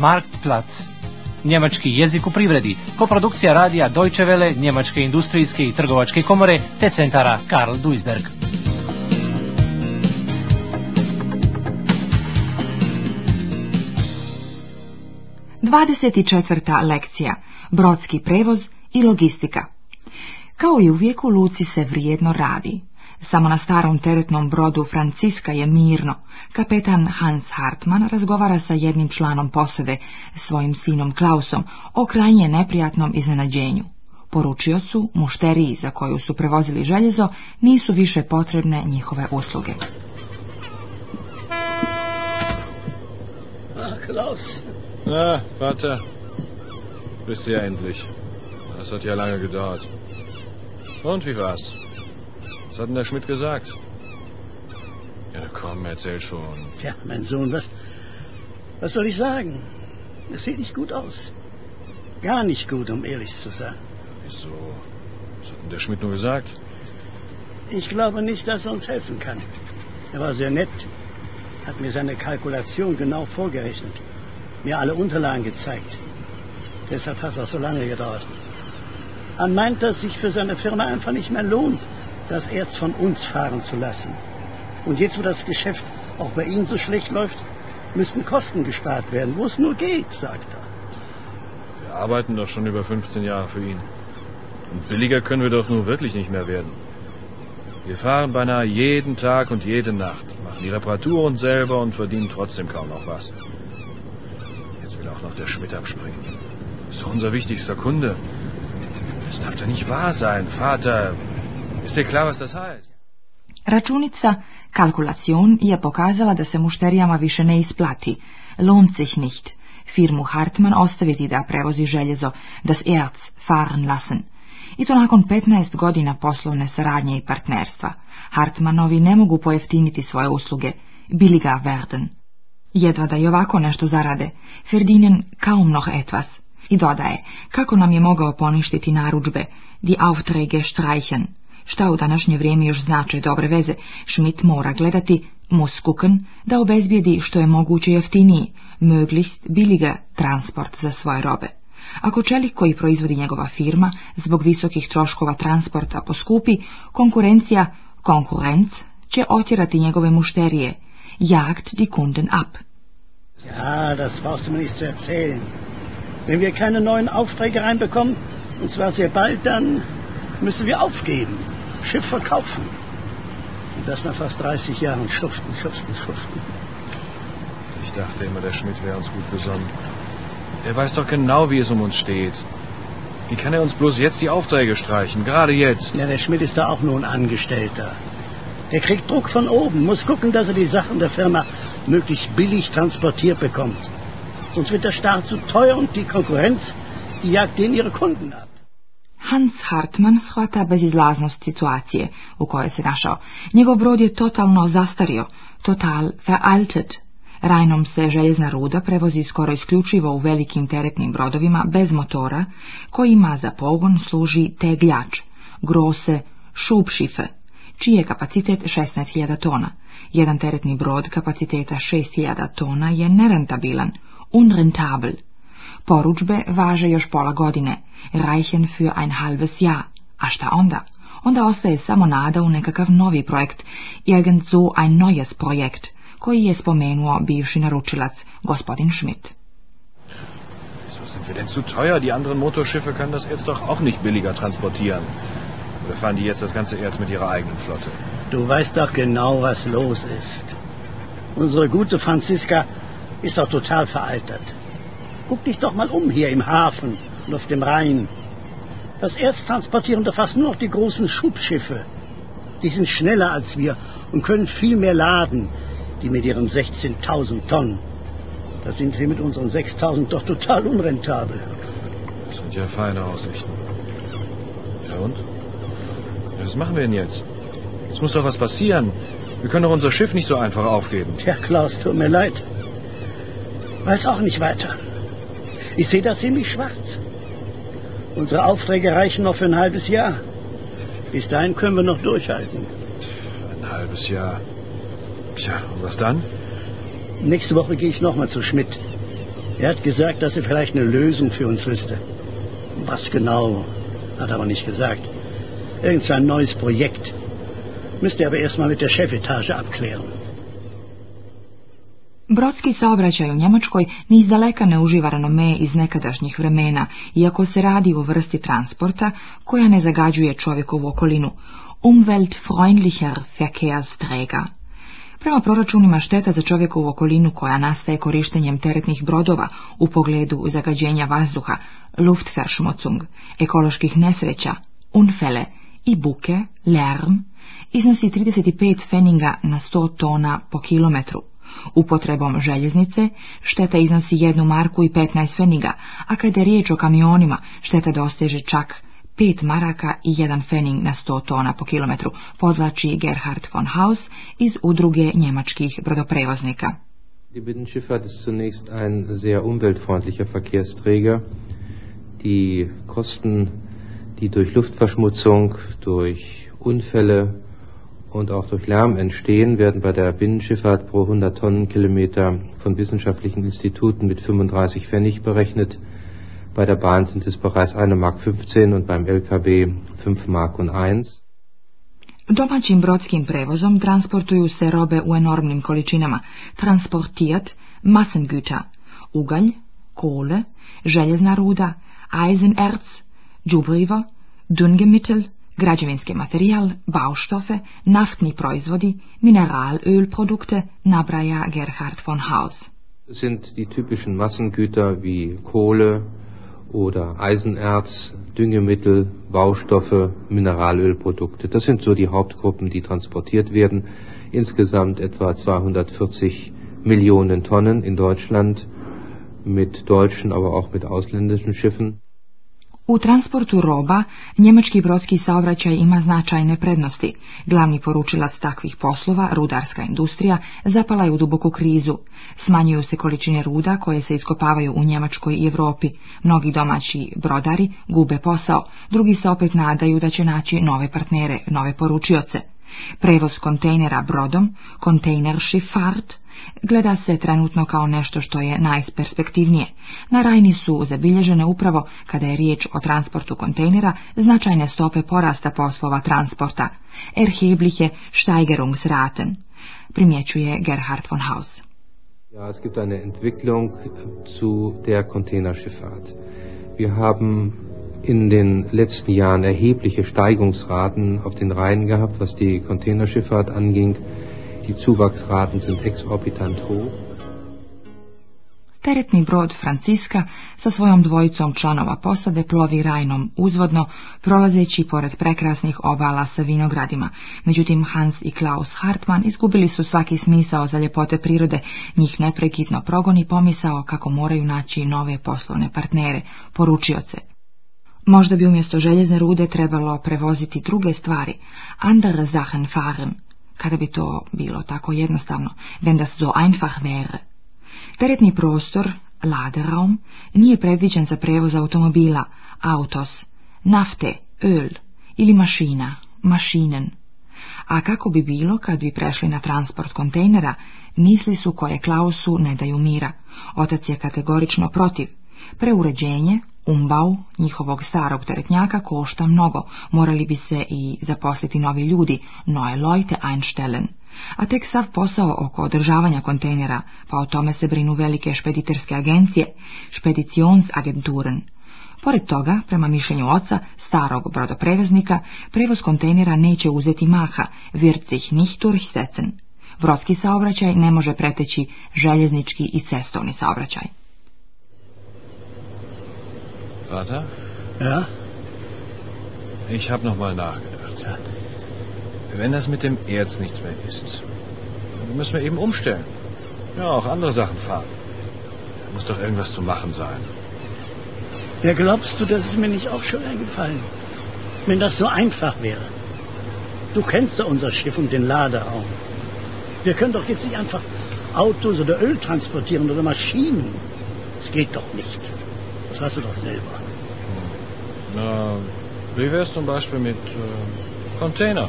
Marktplatz. Njemački jezik u privredi, koprodukcija radija Deutsche Welle, Njemačke industrijske i trgovačke komore, te centara Karl Duisberg. Dvadeset četvrta lekcija. Brodski prevoz i logistika. Kao i uvijek u Luci se vrijedno radi. Samo na starom teretnom brodu Franciska je mirno. Kapetan Hans Hartmann razgovara sa jednim članom posade, svojim sinom Klausom, o krajnje neprijatnom iznenađenju. Poručio su mušteriji za koju su prevozili željezo, nisu više potrebne njihove usluge. Ah, Klaus. Na, Vater. Bist du endlich. Das hat ja lange gedauert. Und wie war's? hat denn der Schmidt gesagt? Ja, komm, erzähl schon. Tja, mein Sohn, was, was soll ich sagen? Es sieht nicht gut aus. Gar nicht gut, um ehrlich zu sein. Wieso? Was hat denn der Schmidt nur gesagt? Ich glaube nicht, dass er uns helfen kann. Er war sehr nett, hat mir seine Kalkulation genau vorgerechnet, mir alle Unterlagen gezeigt. Deshalb hat es auch so lange gedauert. Er meint, dass sich für seine Firma einfach nicht mehr lohnt, das Erz von uns fahren zu lassen. Und jetzt, wo das Geschäft auch bei Ihnen so schlecht läuft, müssten Kosten gespart werden, wo es nur geht, sagt er. Wir arbeiten doch schon über 15 Jahre für ihn. Und billiger können wir doch nun wirklich nicht mehr werden. Wir fahren beinahe jeden Tag und jede Nacht, machen die Reparaturen selber und verdienen trotzdem kaum noch was. Jetzt will auch noch der Schmidt abspringen. Ist doch unser wichtigster Kunde. Das darf doch nicht wahr sein, Vater. Računica kalkulacion je pokazala da se mušterijama više ne isplati. Lohnt sich nicht. Firmu Hartmann ostaviti da prevozi željezo, das Erz fahren lassen. I to nakon 15 godina poslovne saradnje i partnerstva. Hartmanovi ne mogu pojeftiniti svoje usluge. ga werden. Jedva da i ovako nešto zarade, Ferdinen kaum noch etwas. I dodaje, kako nam je mogao poništiti narudžbe, die Aufträge streichen šta u današnje vrijeme još znače dobre veze, Schmidt mora gledati muskuken da obezbijedi što je moguće jeftiniji, möglichst biliga transport za svoje robe. Ako čelik koji proizvodi njegova firma zbog visokih troškova transporta poskupi, konkurencija konkurenc će otjerati njegove mušterije, jagt die Kunden ab. Ja, das brauchst du mir nicht zu erzählen. Wenn wir keine neuen Aufträge reinbekommen, und zwar sehr bald, dann müssen wir aufgeben. Schiff verkaufen. Und das nach fast 30 Jahren Schuften, Schuften, Schuften. Ich dachte immer, der Schmidt wäre uns gut besonnen. Er weiß doch genau, wie es um uns steht. Wie kann er uns bloß jetzt die Aufträge streichen? Gerade jetzt. Ja, der Schmidt ist da auch nur ein Angestellter. Der kriegt Druck von oben, muss gucken, dass er die Sachen der Firma möglichst billig transportiert bekommt. Sonst wird der Staat zu teuer und die Konkurrenz, die jagt denen ihre Kunden ab. Hans Hartmann shvata bezizlaznost situacije u kojoj se našao. Njegov brod je totalno zastario, total veraltet. Rajnom se željezna ruda prevozi skoro isključivo u velikim teretnim brodovima bez motora, kojima za pogon služi tegljač, grose, šupšife, čiji je kapacitet 16.000 tona. Jedan teretni brod kapaciteta 6.000 tona je nerentabilan, unrentabel, Poručbe važe još pola godine, Reichen für ein halbes Jahr. A šta onda? Onda ostaje samo nada u nekakav novi projekt, irgend so ein neues projekt, koji je spomenuo bivši naručilac, gospodin Schmidt. Wieso Sind wir denn zu teuer? Die anderen Motorschiffe können das Erz doch auch nicht billiger transportieren. Oder fahren die jetzt das ganze Erz mit ihrer eigenen Flotte? Du weißt doch genau, was los ist. Unsere gute Franziska ist doch total veraltet. Guck dich doch mal um hier im Hafen und auf dem Rhein. Das Erz transportieren da fast nur noch die großen Schubschiffe. Die sind schneller als wir und können viel mehr laden, die mit ihren 16.000 Tonnen. Da sind wir mit unseren 6.000 doch total unrentabel. Das sind ja feine Aussichten. Ja und? was machen wir denn jetzt? Es muss doch was passieren. Wir können doch unser Schiff nicht so einfach aufgeben. Tja, Klaus, tut mir leid. Weiß auch nicht weiter. Ich sehe da ziemlich schwarz. Unsere Aufträge reichen noch für ein halbes Jahr. Bis dahin können wir noch durchhalten. Ein halbes Jahr. Tja, und was dann? Nächste Woche gehe ich nochmal zu Schmidt. Er hat gesagt, dass er vielleicht eine Lösung für uns wüsste. Was genau, hat er aber nicht gesagt. Irgend so ein neues Projekt. Müsste aber erstmal mit der Chefetage abklären. Brodski saobraćaj u Njemačkoj ni izdaleka ne uživa ranome iz nekadašnjih vremena, iako se radi o vrsti transporta koja ne zagađuje čovjekovu okolinu, umweltfreundlicher Verkehrsträger. Prema proračunima šteta za čovjekovu okolinu koja nastaje korištenjem teretnih brodova u pogledu zagađenja vazduha, Luftverschmutzung, ekoloških nesreća, unfele i buke, lärm, iznosi 35 feninga na 100 tona po kilometru. Upotrebom željeznice šteta iznosi jednu marku i 15 feniga, a kada je riječ o kamionima šteta dosteže čak 5 maraka i jedan fening na 100 tona po kilometru, podlači Gerhard von Haus iz udruge njemačkih brodoprevoznika. Die Binnenschifffahrt ist zunächst ein sehr umweltfreundlicher Verkehrsträger. Die Kosten, die durch Luftverschmutzung, durch Unfälle und auch durch Lärm entstehen, werden bei der Binnenschifffahrt pro 100 Tonnenkilometer von wissenschaftlichen Instituten mit 35 Pfennig berechnet. Bei der Bahn sind es bereits 1,15 Mark und beim LKW 5 Mark und 1. Domaćim brodskim prevozom transportuju se robe u enormnim količinama. Transportiert Massengüter, ugalj, Kohle, željezna ruda, Eisenerz, Džubrivo, Düngemittel, građevinski materijal, bauštofe, naftni proizvodi, mineralölprodukte, nabraja Gerhard von Haus. Sind die typischen Massengüter wie Kohle oder Eisenerz, Düngemittel, Baustoffe, Mineralölprodukte. Das sind so die Hauptgruppen, die transportiert werden. Insgesamt etwa 240 Millionen Tonnen in Deutschland mit deutschen, aber auch mit ausländischen Schiffen. U transportu roba njemački brodski saobraćaj ima značajne prednosti. Glavni poručilac takvih poslova, rudarska industrija, zapala je u duboku krizu. Smanjuju se količine ruda koje se iskopavaju u Njemačkoj i Europi. Mnogi domaći brodari gube posao, drugi se opet nadaju da će naći nove partnere, nove poručioce. Prevoz kontejnera brodom, kontejner fart gleda se trenutno kao nešto što je najperspektivnije. Na Rajni su zabilježene upravo, kada je riječ o transportu kontejnera, značajne stope porasta poslova transporta. Erhebliche Steigerungsraten, primjećuje Gerhard von Haus. Ja, es gibt eine Entwicklung zu der Containerschifffahrt. Wir haben in den letzten Jahren erhebliche Steigungsraten auf den Rhein gehabt, was die Containerschifffahrt anging. Die Zuwachsraten sind exorbitant hoch. Teretni brod Franciska sa svojom dvojicom članova posade plovi rajnom uzvodno, prolazeći pored prekrasnih obala sa vinogradima. Međutim, Hans i Klaus Hartmann izgubili su svaki smisao za ljepote prirode, njih neprekitno progoni pomisao kako moraju naći nove poslovne partnere, poručioce. Možda bi umjesto željezne rude trebalo prevoziti druge stvari, andere Sachen fahren, kada bi to bilo tako jednostavno, wenn das so einfach wäre. Teretni prostor, Laderaum, nije predviđen za prevoz automobila, autos, nafte, öl ili mašina, mašinen. A kako bi bilo kad bi prešli na transport kontejnera, misli su koje Klausu ne daju mira. Otac je kategorično protiv. Preuređenje, Umbau, njihovog starog teretnjaka, košta mnogo, morali bi se i zaposliti novi ljudi, noje lojte einstellen. A tek sav posao oko održavanja kontejnera, pa o tome se brinu velike špediterske agencije, špedicionsagenturen. Pored toga, prema mišljenju oca, starog brodopreveznika, prevoz kontejnera neće uzeti maha, vircih sich secen. durchsetzen. saobraćaj ne može preteći željeznički i cestovni saobraćaj. Vater? Ja? Ich habe nochmal nachgedacht. Ja. Wenn das mit dem Erz nichts mehr ist, dann müssen wir eben umstellen. Ja, auch andere Sachen fahren. Da muss doch irgendwas zu machen sein. Ja, glaubst du, das ist mir nicht auch schon eingefallen? Wenn das so einfach wäre. Du kennst ja unser Schiff und den Laderaum. Wir können doch jetzt nicht einfach Autos oder Öl transportieren oder Maschinen. Das geht doch nicht. Das weißt du doch selber. Na, wie wär's zum Beispiel mit äh, Container?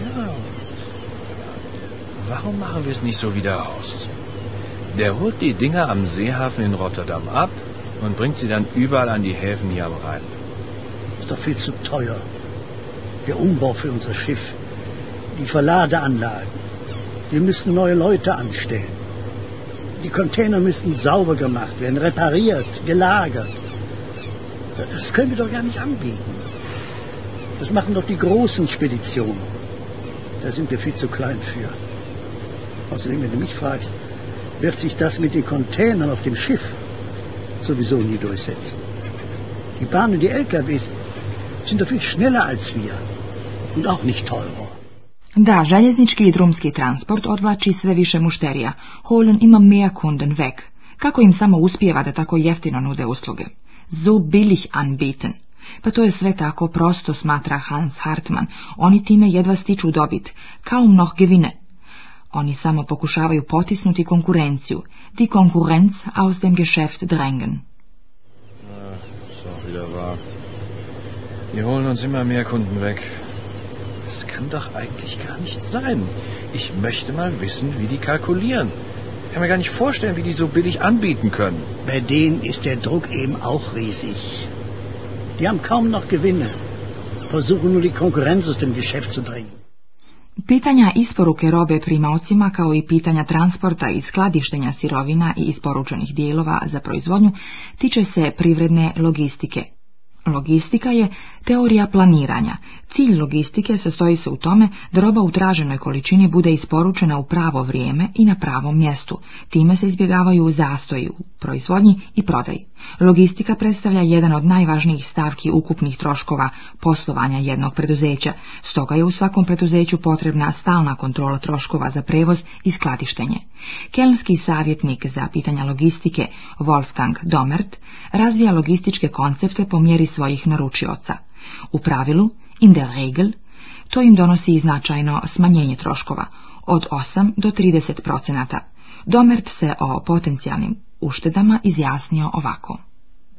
Ja. Warum machen wir es nicht so wieder aus? Der holt die Dinger am Seehafen in Rotterdam ab und bringt sie dann überall an die Häfen hier am Rhein. Ist doch viel zu teuer. Der Umbau für unser Schiff, die Verladeanlagen. Wir müssen neue Leute anstellen. Die Container müssen sauber gemacht werden, repariert, gelagert. Das können wir doch gar nicht anbieten. Das machen doch die großen Speditionen. Da sind wir viel zu klein für. Außerdem, wenn du mich fragst, wird sich das mit den Containern auf dem Schiff sowieso nie durchsetzen. Die Bahnen, die LKWs sind doch viel schneller als wir und auch nicht teurer. Da, željeznički i drumski transport odvlači sve više mušterija. Holen ima mehr Kunden weg. Kako im samo uspijeva da tako jeftino nude usluge? so billig anbieten. Pa to je sve tako prosto, smatra Hans Hartmann. Oni time jedva stiču dobit, kao mnoh gevine. Oni samo pokušavaju potisnuti konkurenciju. Die Konkurrenz aus dem Geschäft drängen. ist äh, wieder wahr. Wir holen uns immer mehr Kunden weg. Das kann doch eigentlich gar nicht sein. Ich möchte mal wissen, wie die kalkulieren. Ich kann mir gar nicht vorstellen, wie die so billig anbieten können. Bei denen ist der Druck eben auch riesig. Die haben kaum noch Gewinne. Versuchen nur die Konkurrenz aus dem Geschäft zu drängen. Pitanja isporuke robe primaocima kao i pitanja transporta i skladištenja sirovina i isporučenih dijelova za proizvodnju tiče se privredne logistike, Logistika je teorija planiranja. Cilj logistike sastoji se u tome da roba u traženoj količini bude isporučena u pravo vrijeme i na pravom mjestu. Time se izbjegavaju zastoji u proizvodnji i prodaji. Logistika predstavlja jedan od najvažnijih stavki ukupnih troškova poslovanja jednog preduzeća. Stoga je u svakom preduzeću potrebna stalna kontrola troškova za prevoz i skladištenje. Kelnski savjetnik za pitanja logistike Wolfgang Domert razvija logističke koncepte po mjeri svojih naručioca. U pravilu, in der regel, to im donosi značajno smanjenje troškova, od 8 do 30 procenata. Domert se o potencijalnim uštedama izjasnio ovako.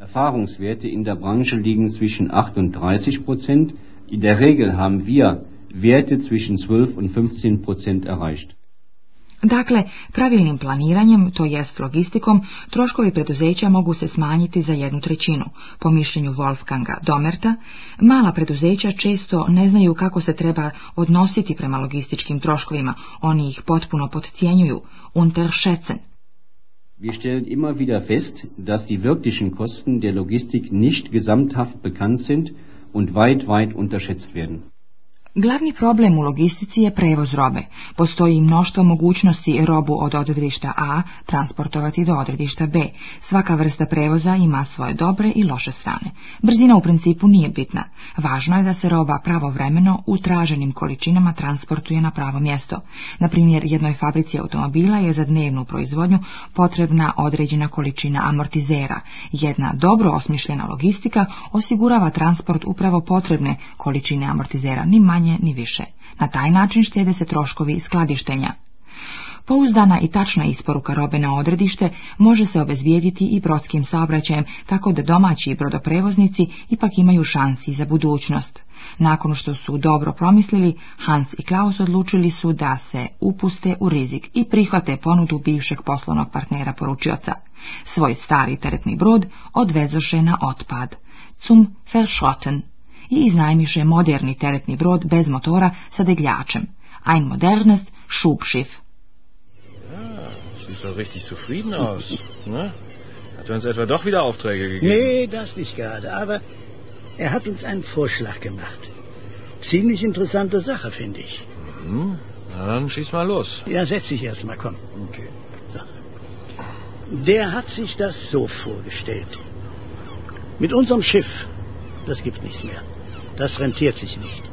Erfahrungswerte in der Branche liegen zwischen 8 und 30 Prozent. In der Regel haben wir Werte zwischen 12 und 15 Prozent erreicht. Dakle, pravilnim planiranjem, to jest logistikom, troškovi preduzeća mogu se smanjiti za jednu trećinu. Po mišljenju Wolfganga Domerta, mala preduzeća često ne znaju kako se treba odnositi prema logističkim troškovima, oni ih potpuno podcijenjuju, unterschätzen. Wir stellen immer wieder fest, dass die wirklichen Kosten der Logistik nicht gesamthaft bekannt sind und weit, weit unterschätzt werden. Glavni problem u logistici je prevoz robe. Postoji mnoštvo mogućnosti robu od odredišta A transportovati do odredišta B. Svaka vrsta prevoza ima svoje dobre i loše strane. Brzina u principu nije bitna. Važno je da se roba pravovremeno u traženim količinama transportuje na pravo mjesto. Na primjer, jednoj fabrici automobila je za dnevnu proizvodnju potrebna određena količina amortizera. Jedna dobro osmišljena logistika osigurava transport upravo potrebne količine amortizera, ni manje manje ni više. Na taj način štede se troškovi skladištenja. Pouzdana i tačna isporuka robe na odredište može se obezvijediti i brodskim saobraćajem, tako da domaći brodoprevoznici ipak imaju šansi za budućnost. Nakon što su dobro promislili, Hans i Klaus odlučili su da se upuste u rizik i prihvate ponudu bivšeg poslovnog partnera poručioca. Svoj stari teretni brod odvezoše na otpad. Zum verschotten. i iznajmiše moderni teretni brod bez motora sa degljačem. Ein modernes Schubschiff. Ja, ah, sieht doch richtig zufrieden aus, ne? Hat er uns etwa doch wieder Aufträge gegeben? Nee, das nicht gerade, aber er hat uns einen Vorschlag gemacht. Ziemlich interessante Sache, finde ich. Mhm. Na, dann schieß mal los. Ja, setz dich erst mal, komm. Okay. So. Der hat sich das so vorgestellt. Mit unserem Schiff, das gibt nichts mehr. Das rentiert sich nicht.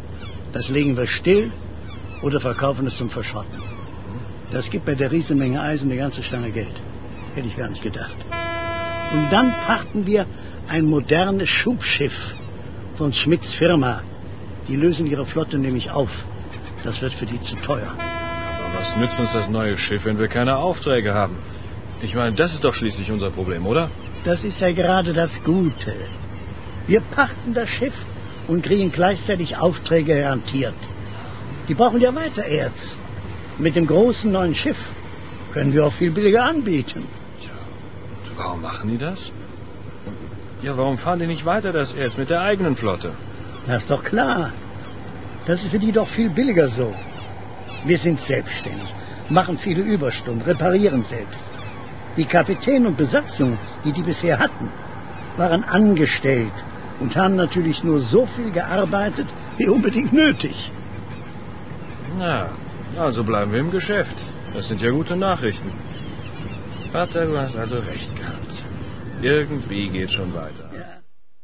Das legen wir still oder verkaufen es zum Verschrotten. Das gibt bei der Riesenmenge Eisen eine ganze Stange Geld. Hätte ich gar nicht gedacht. Und dann pachten wir ein modernes Schubschiff von Schmidts Firma. Die lösen ihre Flotte nämlich auf. Das wird für die zu teuer. Aber was nützt uns das neue Schiff, wenn wir keine Aufträge haben? Ich meine, das ist doch schließlich unser Problem, oder? Das ist ja gerade das Gute. Wir pachten das Schiff und kriegen gleichzeitig Aufträge garantiert. Die brauchen ja weiter Erz. Mit dem großen neuen Schiff können wir auch viel billiger anbieten. Tja, und warum machen die das? Ja, warum fahren die nicht weiter das Erz mit der eigenen Flotte? Das ist doch klar. Das ist für die doch viel billiger so. Wir sind selbstständig, machen viele Überstunden, reparieren selbst. Die Kapitän und Besatzung, die die bisher hatten, waren angestellt und haben natürlich nur so viel gearbeitet, wie unbedingt nötig. Na, also bleiben wir im Geschäft. Das sind ja gute Nachrichten. Vater, du hast also recht gehabt. Irgendwie geht schon weiter.